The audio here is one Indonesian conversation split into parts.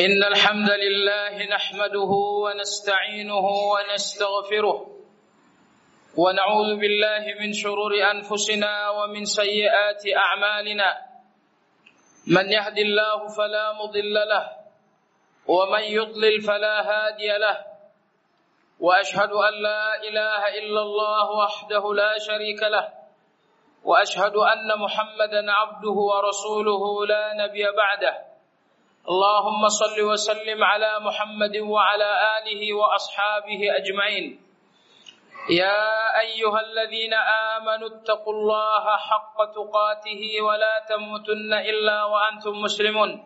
إن الحمد لله نحمده ونستعينه ونستغفره ونعوذ بالله من شرور أنفسنا ومن سيئات أعمالنا. من يهد الله فلا مضل له ومن يضلل فلا هادي له. وأشهد أن لا إله إلا الله وحده لا شريك له. وأشهد أن محمدا عبده ورسوله لا نبي بعده. اللهم صل وسلم على محمد وعلى آله وأصحابه أجمعين. يا أيها الذين آمنوا اتقوا الله حق تقاته ولا تموتن إلا وأنتم مسلمون.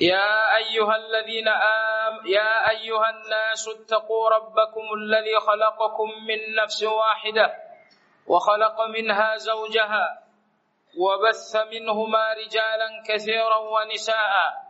يا أيها الذين آم يا أيها الناس اتقوا ربكم الذي خلقكم من نفس واحدة وخلق منها زوجها وبث منهما رجالا كثيرا ونساء.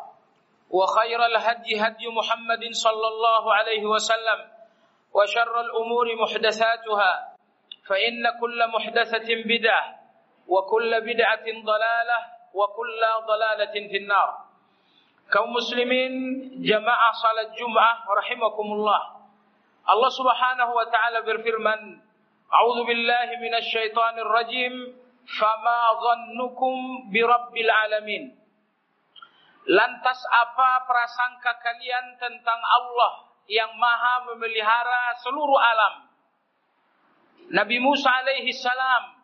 وخير الهدي هدي محمد صلى الله عليه وسلم وشر الأمور محدثاتها فإن كل محدثة بدعة وكل بدعة ضلالة وكل ضلالة في النار. كمسلمين جماعة صلاة الجمعة رحمكم الله. الله سبحانه وتعالى برفرمن أعوذ بالله من الشيطان الرجيم فما ظنكم برب العالمين. Lantas apa prasangka kalian tentang Allah yang maha memelihara seluruh alam? Nabi Musa alaihi salam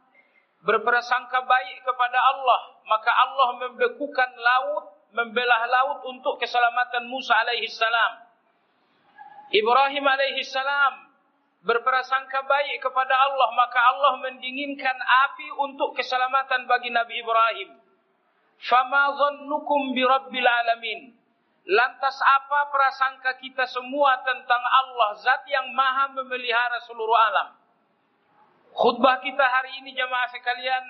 berprasangka baik kepada Allah, maka Allah membekukan laut, membelah laut untuk keselamatan Musa alaihi salam. Ibrahim alaihi salam berprasangka baik kepada Allah, maka Allah mendinginkan api untuk keselamatan bagi Nabi Ibrahim. Fama dhannukum birabbil alamin. Lantas apa prasangka kita semua tentang Allah, zat yang maha memelihara seluruh alam? Khutbah kita hari ini jamaah sekalian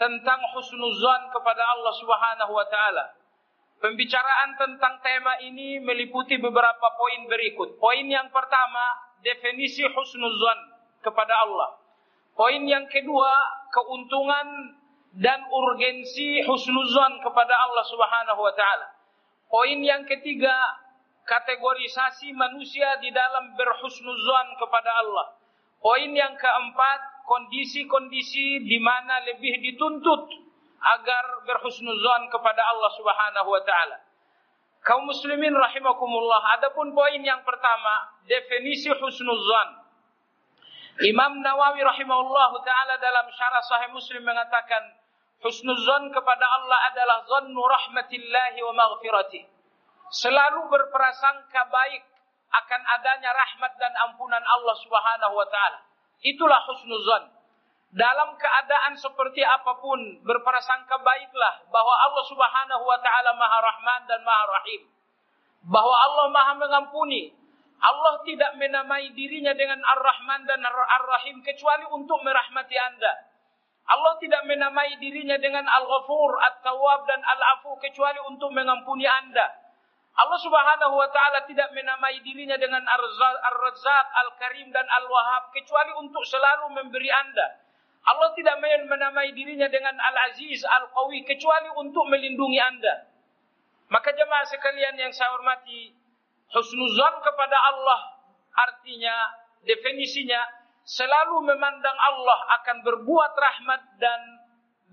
tentang husnuzan kepada Allah Subhanahu wa taala. Pembicaraan tentang tema ini meliputi beberapa poin berikut. Poin yang pertama, definisi husnuzan kepada Allah. Poin yang kedua, keuntungan dan urgensi husnuzan kepada Allah Subhanahu wa taala. Poin yang ketiga, kategorisasi manusia di dalam berhusnuzan kepada Allah. Poin yang keempat, kondisi-kondisi di mana lebih dituntut agar berhusnuzan kepada Allah Subhanahu wa taala. Kaum muslimin rahimakumullah, adapun poin yang pertama, definisi husnuzan. Imam Nawawi rahimahullah taala dalam syarah Sahih Muslim mengatakan Husnuzan kepada Allah adalah zannu rahmatillahi wa maghfirati. Selalu berprasangka baik akan adanya rahmat dan ampunan Allah Subhanahu wa taala. Itulah husnuzan. Dalam keadaan seperti apa pun berprasangka baiklah bahwa Allah Subhanahu wa taala Maha Rahman dan Maha Rahim. Bahwa Allah Maha mengampuni. Allah tidak menamai dirinya dengan Ar-Rahman dan Ar-Rahim kecuali untuk merahmati Anda. Allah tidak menamai dirinya dengan Al-Ghafur, At-Tawwab dan Al-Afu kecuali untuk mengampuni Anda. Allah Subhanahu wa taala tidak menamai dirinya dengan Ar-Razzaq, Al-Karim dan Al-Wahhab kecuali untuk selalu memberi Anda. Allah tidak menamai dirinya dengan Al-Aziz, Al-Qawi kecuali untuk melindungi Anda. Maka jemaah sekalian yang saya hormati, husnuzan kepada Allah artinya definisinya selalu memandang Allah akan berbuat rahmat dan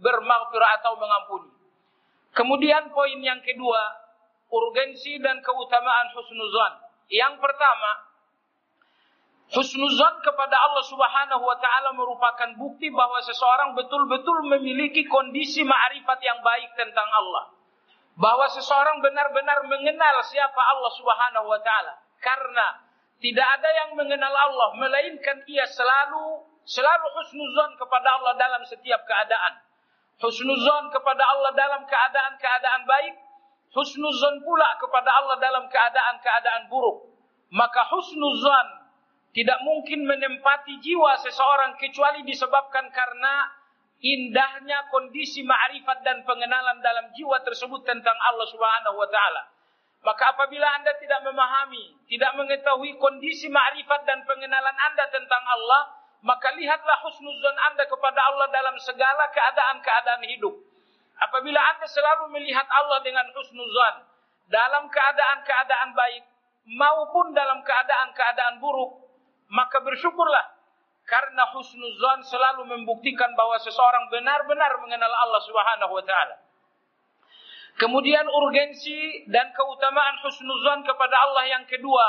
bermaghfirah atau mengampuni. Kemudian poin yang kedua, urgensi dan keutamaan husnuzan. Yang pertama, Husnuzon kepada Allah Subhanahu wa taala merupakan bukti bahwa seseorang betul-betul memiliki kondisi ma'rifat yang baik tentang Allah. Bahwa seseorang benar-benar mengenal siapa Allah Subhanahu wa taala. Karena tidak ada yang mengenal Allah melainkan ia selalu selalu husnuzon kepada Allah dalam setiap keadaan. Husnuzon kepada Allah dalam keadaan-keadaan baik, husnuzon pula kepada Allah dalam keadaan-keadaan buruk. Maka husnuzon tidak mungkin menempati jiwa seseorang kecuali disebabkan karena indahnya kondisi ma'rifat dan pengenalan dalam jiwa tersebut tentang Allah Subhanahu wa taala. Maka apabila Anda tidak memahami, tidak mengetahui kondisi ma'rifat dan pengenalan Anda tentang Allah, maka lihatlah husnuzon Anda kepada Allah dalam segala keadaan-keadaan hidup. Apabila Anda selalu melihat Allah dengan husnuzon dalam keadaan-keadaan baik maupun dalam keadaan-keadaan buruk, maka bersyukurlah karena husnuzan selalu membuktikan bahwa seseorang benar-benar mengenal Allah Subhanahu wa taala. Kemudian urgensi dan keutamaan husnuzan kepada Allah yang kedua,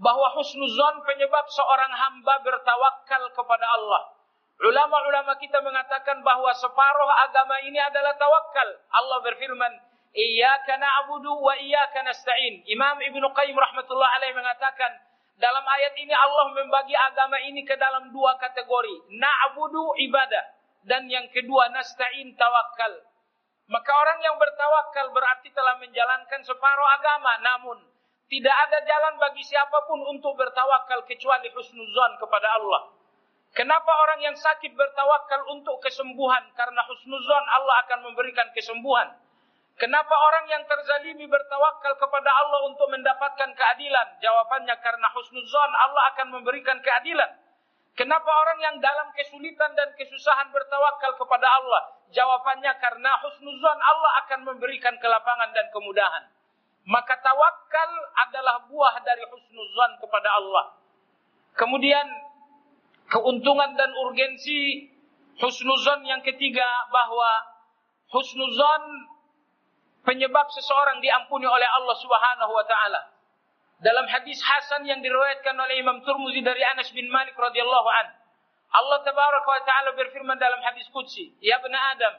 bahwa husnuzan penyebab seorang hamba bertawakal kepada Allah. Ulama-ulama kita mengatakan bahwa separuh agama ini adalah tawakal. Allah berfirman, "Iyyaka na'budu wa iyyaka nasta'in." Imam Ibnu Qayyim rahmatullah mengatakan, dalam ayat ini Allah membagi agama ini ke dalam dua kategori. Na'budu ibadah. Dan yang kedua nasta'in tawakal. Maka orang yang bertawakal berarti telah menjalankan separuh agama. Namun tidak ada jalan bagi siapa pun untuk bertawakal kecuali husnuzan kepada Allah. Kenapa orang yang sakit bertawakal untuk kesembuhan? Karena husnuzan Allah akan memberikan kesembuhan. Kenapa orang yang terzalimi bertawakal kepada Allah untuk mendapatkan keadilan? Jawabannya karena husnuzon Allah akan memberikan keadilan. Kenapa orang yang dalam kesulitan dan kesusahan bertawakal kepada Allah? Jawabannya karena husnuzon Allah akan memberikan kelapangan dan kemudahan. Maka tawakal adalah buah dari husnuzon kepada Allah. Kemudian keuntungan dan urgensi husnuzon yang ketiga bahwa husnuzon penyebab seseorang diampuni oleh Allah Subhanahu wa taala. Dalam hadis Hasan yang diriwayatkan oleh Imam Turmuzi dari Anas bin Malik radhiyallahu an. Allah tabaraka wa taala berfirman dalam hadis qudsi, "Ya ibn Adam,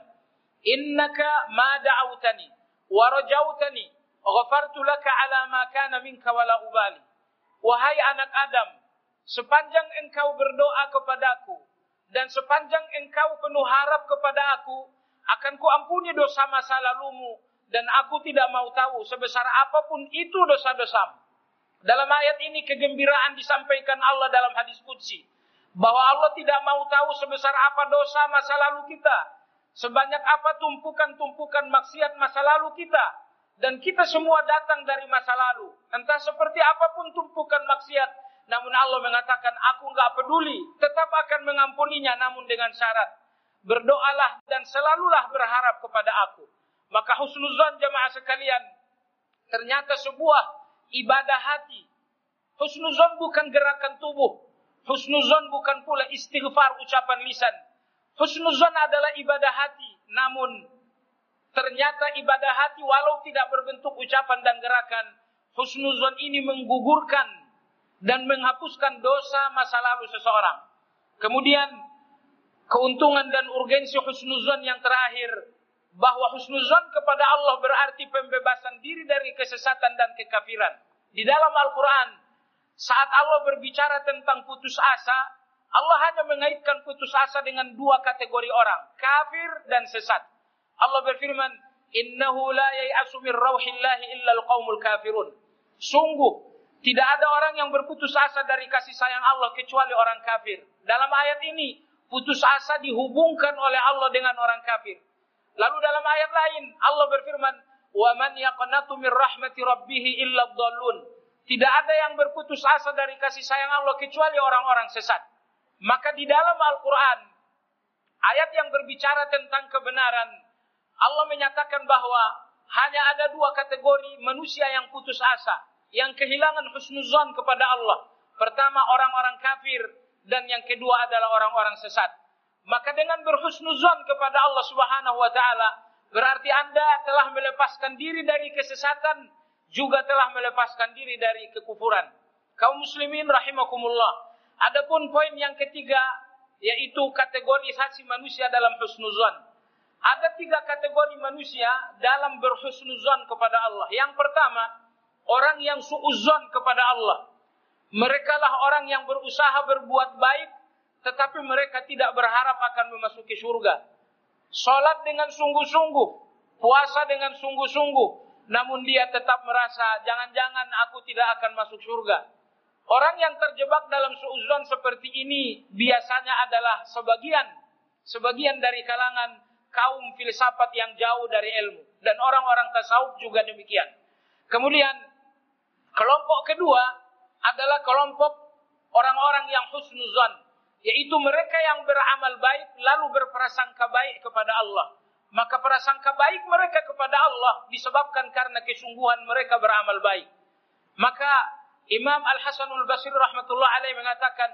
innaka ma da'awtani wa rajautani, ghafartu laka ala ma kana minka wa ubali." Wahai anak Adam, sepanjang engkau berdoa kepadaku dan sepanjang engkau penuh harap kepada aku, akan kuampuni dosa masa lalumu dan aku tidak mau tahu sebesar apa pun itu dosa-dosamu. Dalam ayat ini kegembiraan disampaikan Allah dalam hadis Qudsi. Bahwa Allah tidak mau tahu sebesar apa dosa masa lalu kita. Sebanyak apa tumpukan-tumpukan maksiat masa lalu kita. Dan kita semua datang dari masa lalu. Entah seperti apa pun tumpukan maksiat. Namun Allah mengatakan, aku nggak peduli. Tetap akan mengampuninya namun dengan syarat. Berdoalah dan selalulah berharap kepada aku. Maka husnuzan jamaah sekalian ternyata sebuah ibadah hati. Husnuzan bukan gerakan tubuh. Husnuzan bukan pula istighfar ucapan lisan. Husnuzan adalah ibadah hati. Namun ternyata ibadah hati walau tidak berbentuk ucapan dan gerakan. Husnuzan ini menggugurkan dan menghapuskan dosa masa lalu seseorang. Kemudian keuntungan dan urgensi husnuzan yang terakhir bahwa husnuzon kepada Allah berarti pembebasan diri dari kesesatan dan kekafiran. Di dalam Al-Quran, saat Allah berbicara tentang putus asa, Allah hanya mengaitkan putus asa dengan dua kategori orang, kafir dan sesat. Allah berfirman, Innahu la yai'asu min rauhillahi illa kafirun. Sungguh, tidak ada orang yang berputus asa dari kasih sayang Allah kecuali orang kafir. Dalam ayat ini, putus asa dihubungkan oleh Allah dengan orang kafir. Lalu dalam ayat lain Allah berfirman, "Wa man yaqnatu min rahmati rabbih illa dhallun." Tidak ada yang berputus asa dari kasih sayang Allah kecuali orang-orang sesat. Maka di dalam Al-Qur'an ayat yang berbicara tentang kebenaran Allah menyatakan bahwa hanya ada dua kategori manusia yang putus asa, yang kehilangan husnuzan kepada Allah. Pertama orang-orang kafir dan yang kedua adalah orang-orang sesat. Maka dengan berhusnuzon kepada Allah Subhanahu wa taala berarti Anda telah melepaskan diri dari kesesatan juga telah melepaskan diri dari kekufuran. Kaum muslimin rahimakumullah. Adapun poin yang ketiga yaitu kategorisasi manusia dalam husnuzon. Ada tiga kategori manusia dalam berhusnuzon kepada Allah. Yang pertama, orang yang suuzon kepada Allah. Mereka lah orang yang berusaha berbuat baik, tetapi mereka tidak berharap akan memasuki surga. Salat dengan sungguh-sungguh, puasa dengan sungguh-sungguh, namun dia tetap merasa jangan-jangan aku tidak akan masuk surga. Orang yang terjebak dalam suuzon seperti ini biasanya adalah sebagian sebagian dari kalangan kaum filsafat yang jauh dari ilmu dan orang-orang tasawuf juga demikian. Kemudian kelompok kedua adalah kelompok orang-orang yang husnuzon, yaitu mereka yang beramal baik lalu berprasangka baik kepada Allah. Maka prasangka baik mereka kepada Allah disebabkan karena kesungguhan mereka beramal baik. Maka Imam Al-Hasanul Basri rahmatullah alaih mengatakan,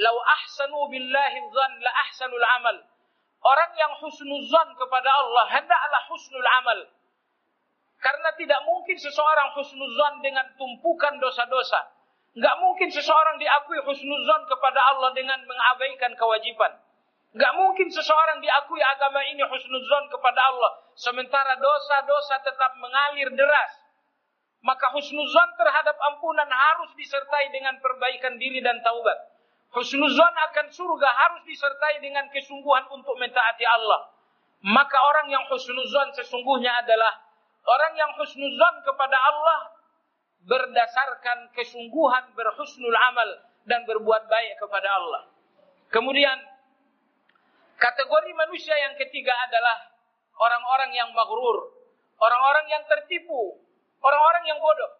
"Lau ahsanu billahi dzan la ahsanul amal." Orang yang husnuzan kepada Allah hendaklah husnul amal. Karena tidak mungkin seseorang husnuzan dengan tumpukan dosa-dosa. Enggak mungkin seseorang diakui husnuzan kepada Allah dengan mengabaikan kewajiban. Enggak mungkin seseorang diakui agama ini husnuzan kepada Allah sementara dosa-dosa tetap mengalir deras. Maka husnuzan terhadap ampunan harus disertai dengan perbaikan diri dan taubat. Husnuzan akan surga harus disertai dengan kesungguhan untuk mentaati Allah. Maka orang yang husnuzan sesungguhnya adalah orang yang husnuzan kepada Allah berdasarkan kesungguhan berhusnul amal dan berbuat baik kepada Allah. Kemudian kategori manusia yang ketiga adalah orang-orang yang maghrur, orang-orang yang tertipu, orang-orang yang bodoh.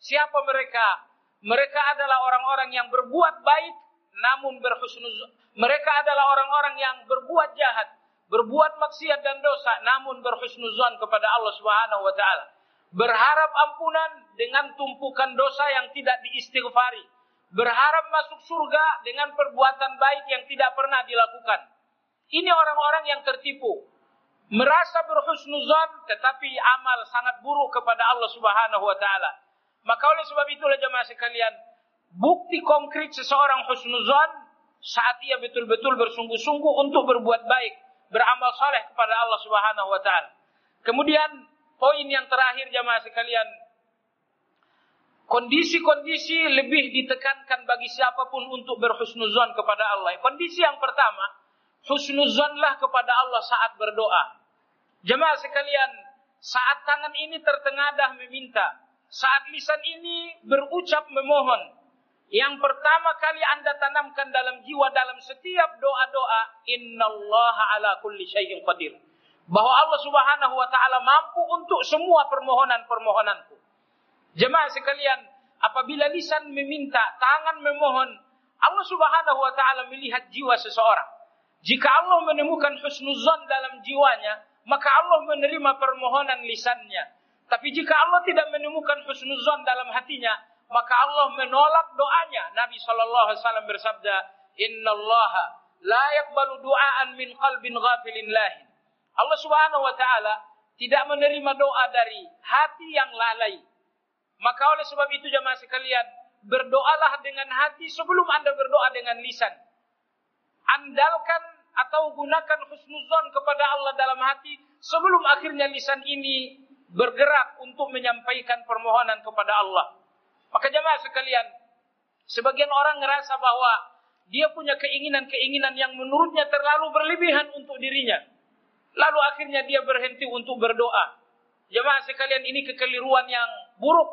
Siapa mereka? Mereka adalah orang-orang yang berbuat baik namun berhusnuzon. Mereka adalah orang-orang yang berbuat jahat, berbuat maksiat dan dosa, namun berhusnuzon kepada Allah Subhanahu wa taala. Berharap ampunan dengan tumpukan dosa yang tidak diistighfari. Berharap masuk surga dengan perbuatan baik yang tidak pernah dilakukan. Ini orang-orang yang tertipu. Merasa berhusnuzon tetapi amal sangat buruk kepada Allah Subhanahu wa taala. Maka oleh sebab itulah jemaah sekalian, bukti konkret seseorang husnuzan saat ia betul-betul bersungguh-sungguh untuk berbuat baik, beramal saleh kepada Allah Subhanahu wa taala. Kemudian poin yang terakhir jamaah sekalian, kondisi-kondisi lebih ditekankan bagi siapa pun untuk berhusnuzan kepada Allah. Kondisi yang pertama, husnuzanlah kepada Allah saat berdoa. Jemaah sekalian, saat tangan ini tertengadah meminta, saat lisan ini berucap memohon, yang pertama kali Anda tanamkan dalam jiwa dalam setiap doa-doa, innallaha ala kulli syai'in qadir. Bahwa Allah Subhanahu wa taala mampu untuk semua permohonan-permohonanku. Jemaah sekalian, apabila lisan meminta, tangan memohon, Allah Subhanahu wa taala melihat jiwa seseorang. Jika Allah menemukan husnuzan dalam jiwanya, maka Allah menerima permohonan lisannya. Tapi jika Allah tidak menemukan husnuzan dalam hatinya, maka Allah menolak doanya. Nabi Shallallahu Alaihi Wasallam bersabda, Inna Allah la yakbalu du'aan min qalbin ghafilin lahin. Allah Subhanahu Wa Taala tidak menerima doa dari hati yang lalai. Maka oleh sebab itu jemaah sekalian, berdoalah dengan hati sebelum Anda berdoa dengan lisan. Andalkan atau gunakan husnuzon kepada Allah dalam hati sebelum akhirnya lisan ini bergerak untuk menyampaikan permohonan kepada Allah. Maka jemaah sekalian, sebagian orang ngerasa bahwa dia punya keinginan-keinginan yang menurutnya terlalu berlebihan untuk dirinya. Lalu akhirnya dia berhenti untuk berdoa. Jemaah sekalian ini kekeliruan yang buruk.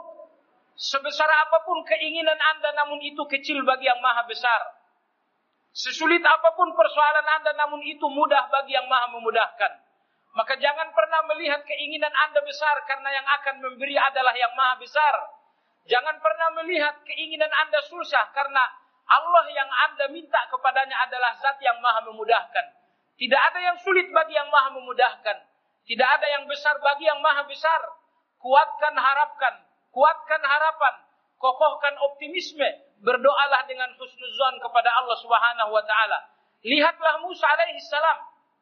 Sebesar apa pun keinginan anda namun itu kecil bagi yang maha besar. Sesulit apa pun persoalan anda namun itu mudah bagi yang maha memudahkan. Maka jangan pernah melihat keinginan anda besar karena yang akan memberi adalah yang maha besar. Jangan pernah melihat keinginan Anda susah karena Allah yang Anda minta kepadanya adalah zat yang maha memudahkan. Tidak ada yang sulit bagi yang maha memudahkan. Tidak ada yang besar bagi yang maha besar. Kuatkan harapkan, kuatkan harapan, kokohkan optimisme, berdoalah dengan husnuzon kepada Allah Subhanahu wa taala. Lihatlah Musa alaihi salam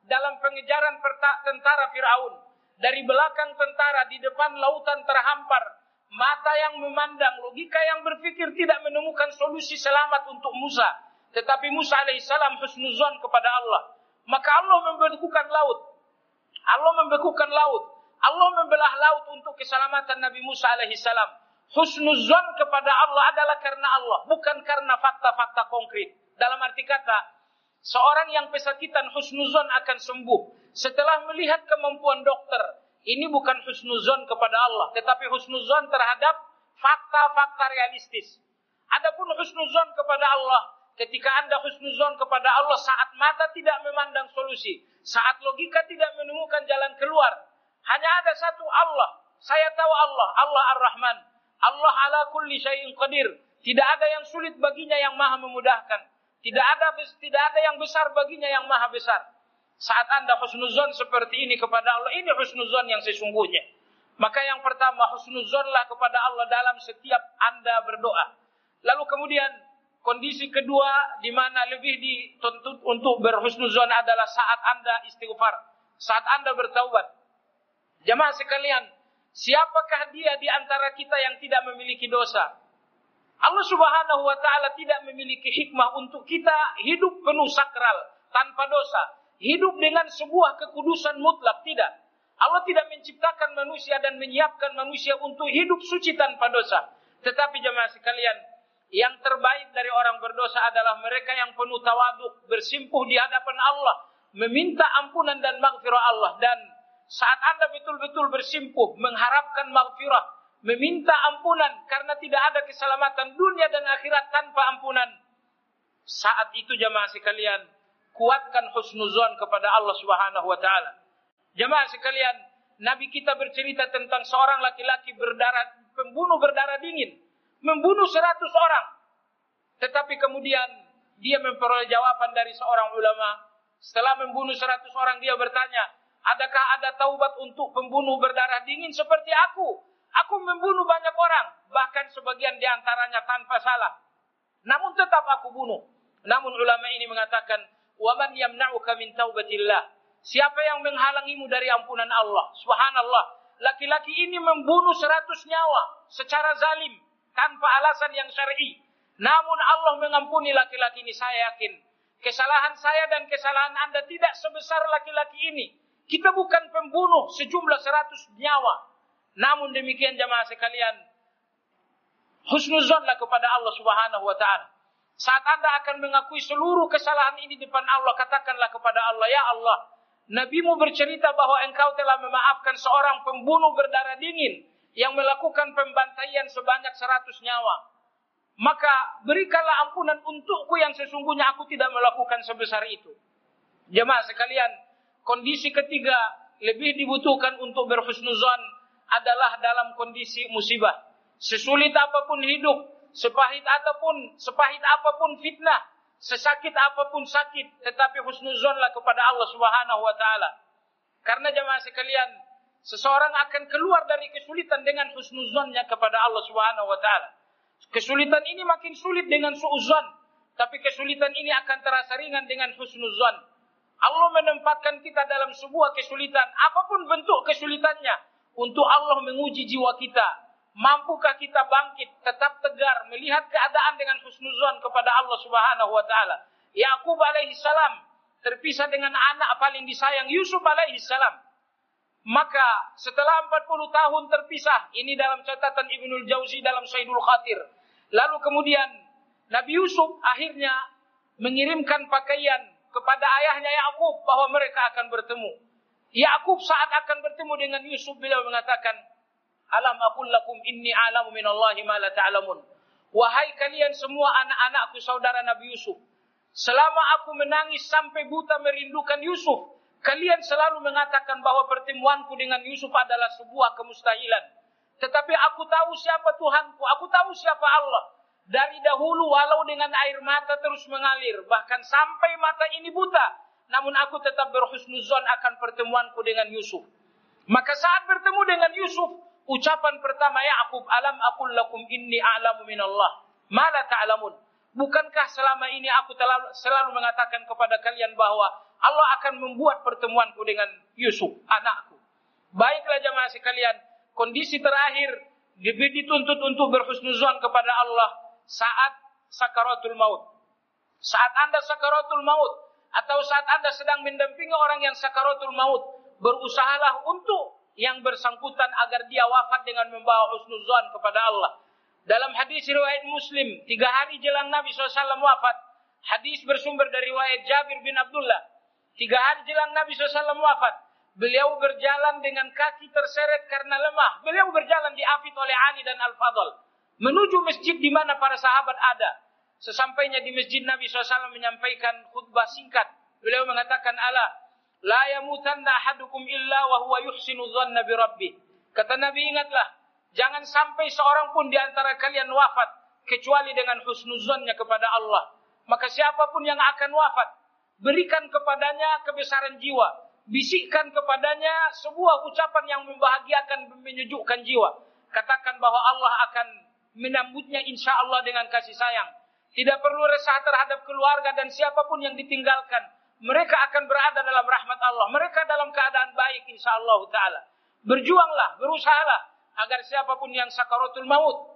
dalam pengejaran tentara Firaun. Dari belakang tentara di depan lautan terhampar, mata yang memandang, logika yang berpikir tidak menemukan solusi selamat untuk Musa. tetapi Musa alaihissalam husnuzon kepada Allah. Maka Allah membekukan laut. Allah membekukan laut. Allah membelah laut untuk keselamatan Nabi Musa alaihissalam. Husnuzon kepada Allah adalah karena Allah, bukan karena fakta-fakta konkret. Dalam arti kata, seorang yang pesakitan husnuzon akan sembuh setelah melihat kemampuan dokter. Ini bukan husnuzon kepada Allah, tetapi husnuzon terhadap fakta-fakta realistis. Adapun husnuzon kepada Allah, ketika Anda husnuzon kepada Allah saat mata tidak memandang solusi, saat logika tidak menemukan jalan keluar, hanya ada satu Allah. Saya tahu Allah, Allah Ar-Rahman. Allah ala kulli syai'in qadir. Tidak ada yang sulit baginya yang maha memudahkan. Tidak ada tidak ada yang besar baginya yang maha besar. Saat Anda husnuzon seperti ini kepada Allah, ini husnuzon yang sesungguhnya. Maka yang pertama husnuzonlah kepada Allah dalam setiap Anda berdoa. Lalu kemudian kondisi kedua di mana lebih dituntut untuk berhusnuzon adalah saat Anda istighfar, saat Anda bertaubat. Jemaah sekalian, siapakah dia di antara kita yang tidak memiliki dosa? Allah Subhanahu wa taala tidak memiliki hikmah untuk kita hidup penuh sakral tanpa dosa, hidup dengan sebuah kekudusan mutlak tidak. Allah tidak menciptakan manusia dan menyiapkan manusia untuk hidup suci tanpa dosa. Tetapi jemaah sekalian, yang terbaik dari orang berdosa adalah mereka yang penuh tawaduk, bersimpuh di hadapan Allah, meminta ampunan dan maghfirah Allah dan saat Anda betul-betul bersimpuh mengharapkan maghfirah, meminta ampunan karena tidak ada keselamatan dunia dan akhirat tanpa ampunan. Saat itu jemaah sekalian, kuatkan husnuzon kepada Allah Subhanahu wa taala. Jemaah sekalian, Nabi kita bercerita tentang seorang laki-laki berdarah pembunuh berdarah dingin, membunuh seratus orang. Tetapi kemudian dia memperoleh jawaban dari seorang ulama. Setelah membunuh seratus orang dia bertanya, adakah ada taubat untuk pembunuh berdarah dingin seperti aku? Aku membunuh banyak orang, bahkan sebagian di antaranya tanpa salah. Namun tetap aku bunuh. Namun ulama ini mengatakan, "Waman yamna'uka min taubatillah?" Siapa yang menghalangimu dari ampunan Allah? Subhanallah. Laki-laki ini membunuh seratus nyawa secara zalim tanpa alasan yang syar'i. Namun Allah mengampuni laki-laki ini. Saya yakin kesalahan saya dan kesalahan Anda tidak sebesar laki-laki ini. Kita bukan pembunuh sejumlah seratus nyawa. Namun demikian jamaah sekalian, husnuzonlah kepada Allah Subhanahu wa taala. Saat Anda akan mengakui seluruh kesalahan ini depan Allah, katakanlah kepada Allah, "Ya Allah, Nabimu bercerita bahwa engkau telah memaafkan seorang pembunuh berdarah dingin yang melakukan pembantaian sebanyak seratus nyawa. Maka berikanlah ampunan untukku yang sesungguhnya aku tidak melakukan sebesar itu. Jemaah sekalian, kondisi ketiga lebih dibutuhkan untuk berhusnuzon adalah dalam kondisi musibah. Sesulit apa pun hidup, sepahit apa pun, sepahit apa pun fitnah, Sesakit apa pun sakit, tetapi husnuzonlah kepada Allah Subhanahu wa taala. Karena jemaah sekalian, seseorang akan keluar dari kesulitan dengan husnuzonnya kepada Allah Subhanahu wa taala. Kesulitan ini makin sulit dengan suuzon, tapi kesulitan ini akan terasa ringan dengan husnuzon. Allah menempatkan kita dalam sebuah kesulitan, apa pun bentuk kesulitannya, untuk Allah menguji jiwa kita, Mampukah kita bangkit, tetap tegar, melihat keadaan dengan husnuzon kepada Allah Subhanahu wa taala. Yakub alaihi salam terpisah dengan anak paling disayang Yusuf alaihi salam. Maka setelah 40 tahun terpisah, ini dalam catatan Ibnul Jauzi dalam Sayyidul Khatir. Lalu kemudian Nabi Yusuf akhirnya mengirimkan pakaian kepada ayahnya Yakub bahwa mereka akan bertemu. Yakub saat akan bertemu dengan Yusuf beliau mengatakan, Alam aqul lakum inni a'lamu minallahi ma la ta'lamun. Wahai kalian semua anak-anakku saudara Nabi Yusuf. Selama aku menangis sampai buta merindukan Yusuf. Kalian selalu mengatakan bahwa pertemuanku dengan Yusuf adalah sebuah kemustahilan. Tetapi aku tahu siapa Tuhanku. Aku tahu siapa Allah. Dari dahulu walau dengan air mata terus mengalir. Bahkan sampai mata ini buta. Namun aku tetap berhusnuzon akan pertemuanku dengan Yusuf. Maka saat bertemu dengan Yusuf, Ucapan pertama Yakub, alam akul lakum inni a'lamu minallah. Mala ta'lamun. Bukankah selama ini aku selalu, selalu mengatakan kepada kalian bahwa Allah akan membuat pertemuanku dengan Yusuf, anakku. Baiklah jamaah sekalian, kondisi terakhir dituntut untuk berhusnuzon kepada Allah saat sakaratul maut. saat Anda sakaratul maut atau saat Anda sedang mendampingi orang yang sakaratul maut, berusahalah untuk yang bersangkutan agar dia wafat dengan membawa husnuzan kepada Allah. Dalam hadis riwayat Muslim, tiga hari jelang Nabi SAW wafat, hadis bersumber dari riwayat Jabir bin Abdullah. Tiga hari jelang Nabi SAW wafat, beliau berjalan dengan kaki terseret karena lemah. Beliau berjalan diapit oleh Ali dan Al-Fadl. Menuju masjid di mana para sahabat ada. Sesampainya di masjid Nabi SAW menyampaikan khutbah singkat. Beliau mengatakan, Allah, La yamutanna ahadukum illa wa huwa yuhsinu dhanna bi rabbih. Kata Nabi ingatlah, jangan sampai seorang pun di antara kalian wafat kecuali dengan husnuzannya kepada Allah. Maka siapa pun yang akan wafat, berikan kepadanya kebesaran jiwa, bisikkan kepadanya sebuah ucapan yang membahagiakan, menyejukkan jiwa. Katakan bahwa Allah akan menyambutnya insya Allah dengan kasih sayang. Tidak perlu resah terhadap keluarga dan siapa pun yang ditinggalkan mereka akan berada dalam rahmat Allah. Mereka dalam keadaan baik insya Allah Ta'ala. Berjuanglah, berusahalah. Agar siapa pun yang sakaratul maut.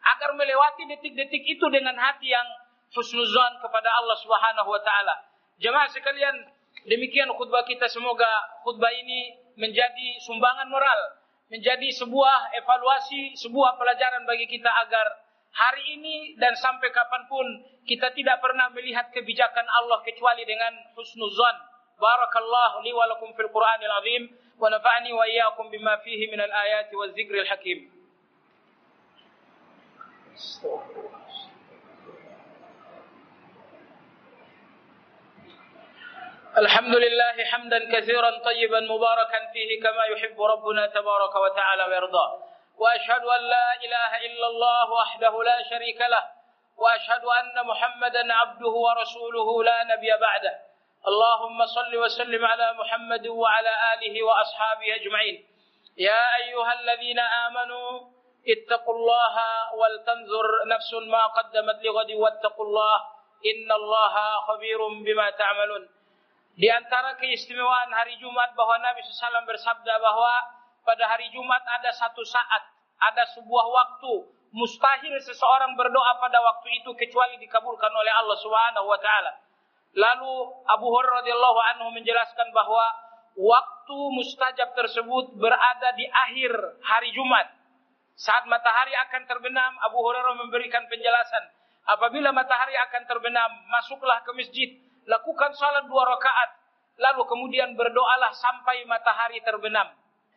Agar melewati detik-detik itu dengan hati yang husnuzan kepada Allah Subhanahu Wa Ta'ala. Jemaah sekalian, demikian khutbah kita. Semoga khutbah ini menjadi sumbangan moral. Menjadi sebuah evaluasi, sebuah pelajaran bagi kita agar hari ini dan sampai kapan pun kita tidak pernah melihat kebijakan Allah kecuali dengan husnuzan. Barakallahu li wa lakum fil Qur'anil azim wa nafa'ani wa iyyakum bima fihi minal ayati waz zikril hakim. الحمد لله حمدا كثيرا طيبا مباركا فيه كما يحب ربنا تبارك وتعالى ويرضى. وأشهد أن لا إله إلا الله وحده لا شريك له. وأشهد أن محمدا عبده ورسوله لا نبي بعده. اللهم صل وسلم على محمد وعلى آله وأصحابه أجمعين. يا أيها الذين آمنوا اتقوا الله ولتنظر نفس ما قدمت لغد واتقوا الله إن الله خبير بما تعملون. Di antara keistimewaan hari Jumat bahwa Nabi SAW bersabda bahwa pada hari Jumat ada satu saat, ada sebuah waktu mustahil seseorang berdoa pada waktu itu kecuali dikabulkan oleh Allah Subhanahu wa taala. Lalu Abu Hurairah radhiyallahu anhu menjelaskan bahwa waktu mustajab tersebut berada di akhir hari Jumat. Saat matahari akan terbenam, Abu Hurairah memberikan penjelasan. Apabila matahari akan terbenam, masuklah ke masjid, lakukan salat dua rakaat, lalu kemudian berdoalah sampai matahari terbenam.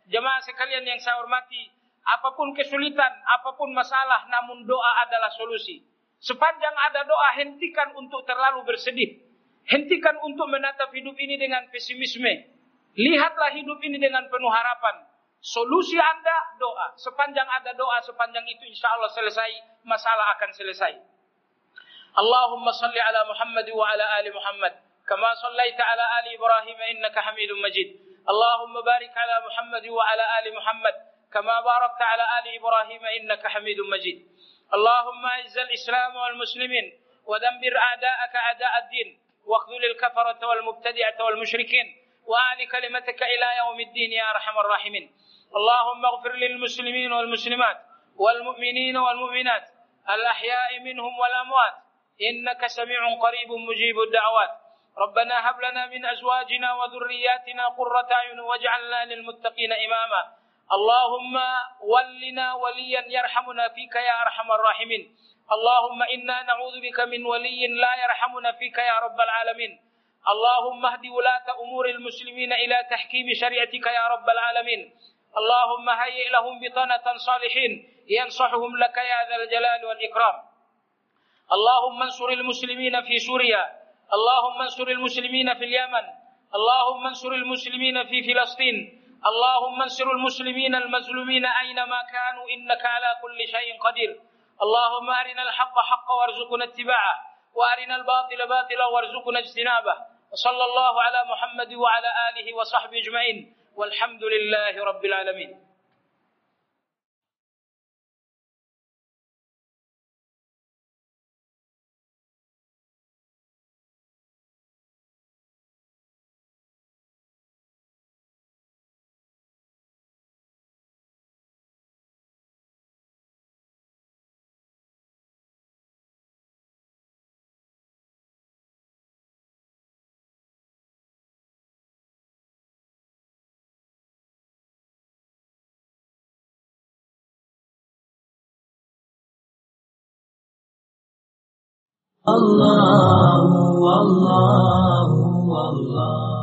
Jemaah sekalian yang saya hormati, apa pun kesulitan, apa pun masalah, namun doa adalah solusi. Sepanjang ada doa, hentikan untuk terlalu bersedih. Hentikan untuk menatap hidup ini dengan pesimisme. Lihatlah hidup ini dengan penuh harapan. Solusi Anda doa. Sepanjang ada doa, sepanjang itu insya Allah selesai, masalah akan selesai. اللهم صل على محمد وعلى آل محمد كما صليت على آل إبراهيم إنك حميد مجيد. اللهم بارك على محمد وعلى آل محمد كما باركت على آل إبراهيم إنك حميد مجيد. اللهم أعز الإسلام والمسلمين ودمر أعداءك أعداء الدين واخذل الكفرة والمبتدعة والمشركين وآل كلمتك إلى يوم الدين يا أرحم الراحمين. اللهم اغفر للمسلمين والمسلمات والمؤمنين والمؤمنات الأحياء منهم والأموات إنك سميع قريب مجيب الدعوات. ربنا هب لنا من أزواجنا وذرياتنا قرة أعين واجعلنا للمتقين إماما. اللهم ولنا وليا يرحمنا فيك يا أرحم الراحمين. اللهم إنا نعوذ بك من ولي لا يرحمنا فيك يا رب العالمين. اللهم اهد ولاة أمور المسلمين إلى تحكيم شريعتك يا رب العالمين. اللهم هيئ لهم بطانة صالحين ينصحهم لك يا ذا الجلال والإكرام. اللهم انصر المسلمين في سوريا. اللهم انصر المسلمين في اليمن. اللهم انصر المسلمين في فلسطين. اللهم انصر المسلمين المظلومين أينما كانوا. إنك على كل شيء قدير. اللهم أرنا الحق حقا وارزقنا اتباعه. وأرنا الباطل باطلا وارزقنا اجتنابه. وصلى الله على محمد وعلى آله وصحبه أجمعين. والحمد لله رب العالمين. الله الله الله